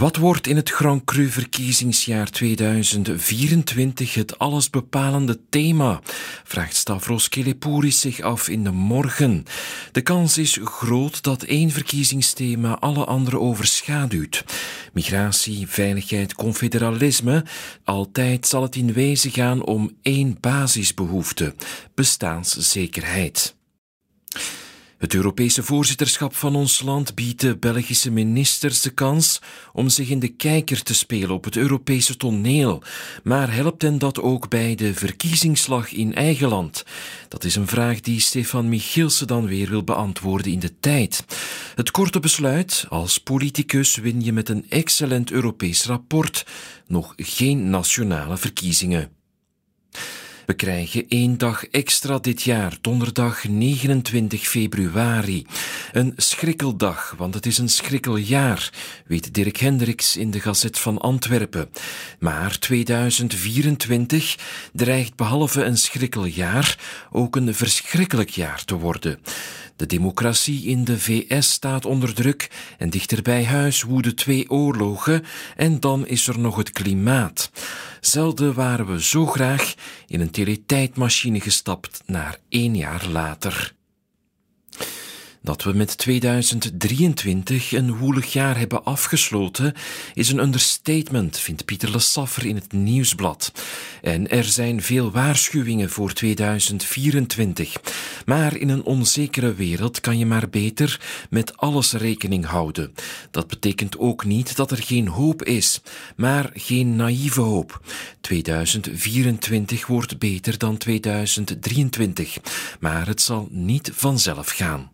Wat wordt in het Grand Cru verkiezingsjaar 2024 het allesbepalende thema? Vraagt Stavros Kelepouris zich af in de morgen. De kans is groot dat één verkiezingsthema alle andere overschaduwt. Migratie, veiligheid, confederalisme. Altijd zal het in wezen gaan om één basisbehoefte: bestaanszekerheid. Het Europese voorzitterschap van ons land biedt de Belgische ministers de kans om zich in de kijker te spelen op het Europese toneel. Maar helpt hen dat ook bij de verkiezingsslag in eigen land? Dat is een vraag die Stefan Michielsen dan weer wil beantwoorden in de tijd. Het korte besluit: als politicus win je met een excellent Europees rapport nog geen nationale verkiezingen. We krijgen één dag extra dit jaar, donderdag 29 februari. Een schrikkeldag, want het is een schrikkeljaar, weet Dirk Hendricks in de Gazet van Antwerpen. Maar 2024 dreigt behalve een schrikkeljaar ook een verschrikkelijk jaar te worden. De democratie in de VS staat onder druk en dichter bij huis woeden twee oorlogen en dan is er nog het klimaat. Zelden waren we zo graag in een teletijdmachine gestapt naar één jaar later. Dat we met 2023 een woelig jaar hebben afgesloten, is een understatement, vindt Pieter Lessaffer in het Nieuwsblad. En er zijn veel waarschuwingen voor 2024. Maar in een onzekere wereld kan je maar beter met alles rekening houden. Dat betekent ook niet dat er geen hoop is, maar geen naïeve hoop. 2024 wordt beter dan 2023, maar het zal niet vanzelf gaan.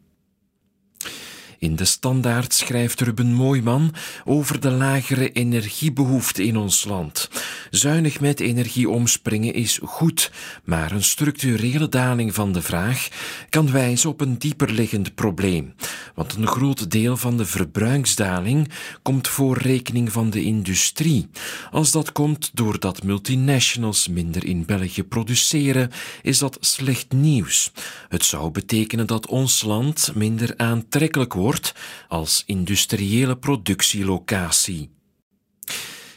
In de standaard schrijft Ruben Mooiman over de lagere energiebehoefte in ons land. Zuinig met energie omspringen is goed, maar een structurele daling van de vraag kan wijzen op een dieperliggend probleem. Want een groot deel van de verbruiksdaling komt voor rekening van de industrie. Als dat komt doordat multinationals minder in België produceren, is dat slecht nieuws. Het zou betekenen dat ons land minder aantrekkelijk wordt als industriële productielocatie.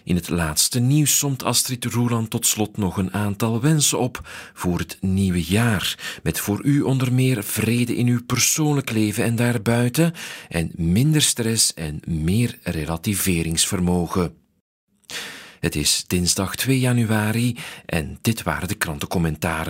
In het laatste nieuws somt Astrid Roeland tot slot nog een aantal wensen op voor het nieuwe jaar, met voor u onder meer vrede in uw persoonlijk leven en daarbuiten en minder stress en meer relativeringsvermogen. Het is dinsdag 2 januari en dit waren de krantencommentaren.